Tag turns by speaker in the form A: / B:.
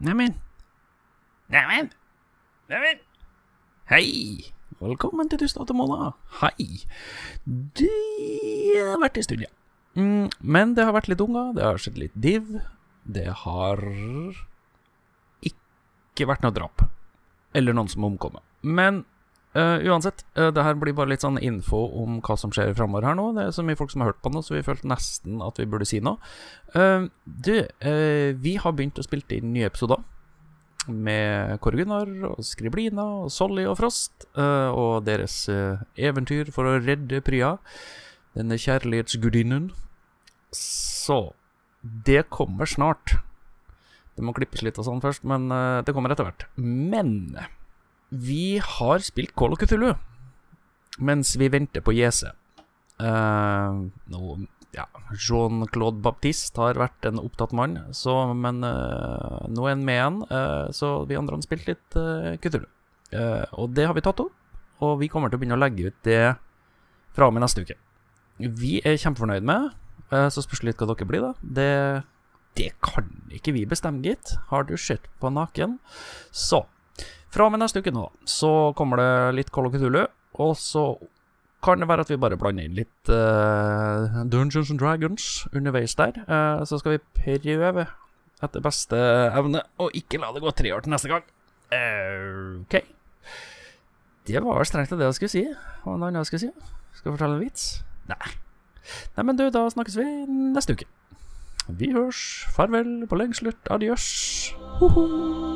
A: Neimen. Neimen. Neimen. Hei. Velkommen til Dustete måneder. Hei. Det har vært en stund, ja. Mm, men det har vært litt unger, det har skjedd litt div. Det har ikke vært noe drap. Eller noen som omkommer. Men Uh, uansett, uh, det her blir bare litt sånn info om hva som skjer framover her nå. Det er så mye folk som har hørt på nå, så vi følte nesten at vi burde si noe. Uh, du, vi har begynt å spille inn nye episoder. Med Kåre Gunnar og Skriblina og Solly og Frost. og deres eventyr for å redde Prya. Denne kjærlighetsgudinnen. Så det kommer snart. Det må klippes litt og sånn først, men det kommer etter hvert. Men vi har spilt Call of Cthulhu mens vi venter på JC. Uh, nå, ja, Jean-Claude Baptiste har vært en opptatt mann, så, men uh, nå er han med igjen. Uh, så vi andre har spilt litt uh, Cthulhu. Og det har vi tatt opp, og vi kommer til å begynne å legge ut det fra og med neste uke. Vi er kjempefornøyd med Så spørs litt hva dere blir, da. Det, det kan ikke vi bestemme, gitt. Har du sett på naken? Så fra og med neste uke nå, så kommer det litt Call of Cthulhu, og så kan det være at vi bare blander inn litt uh, Dungeons and Dragons underveis der. Uh, så skal vi prøve etter beste evne å ikke la det gå tre år til neste gang. Uh, OK. Det var vel strengt det jeg skulle si. Hva det annet jeg skulle si? Skal jeg fortelle en vits? Nei. Nei, men du, da snakkes vi neste uke. Vi hørs. Farvel på lenge slutt. Adjøs. Ho -ho.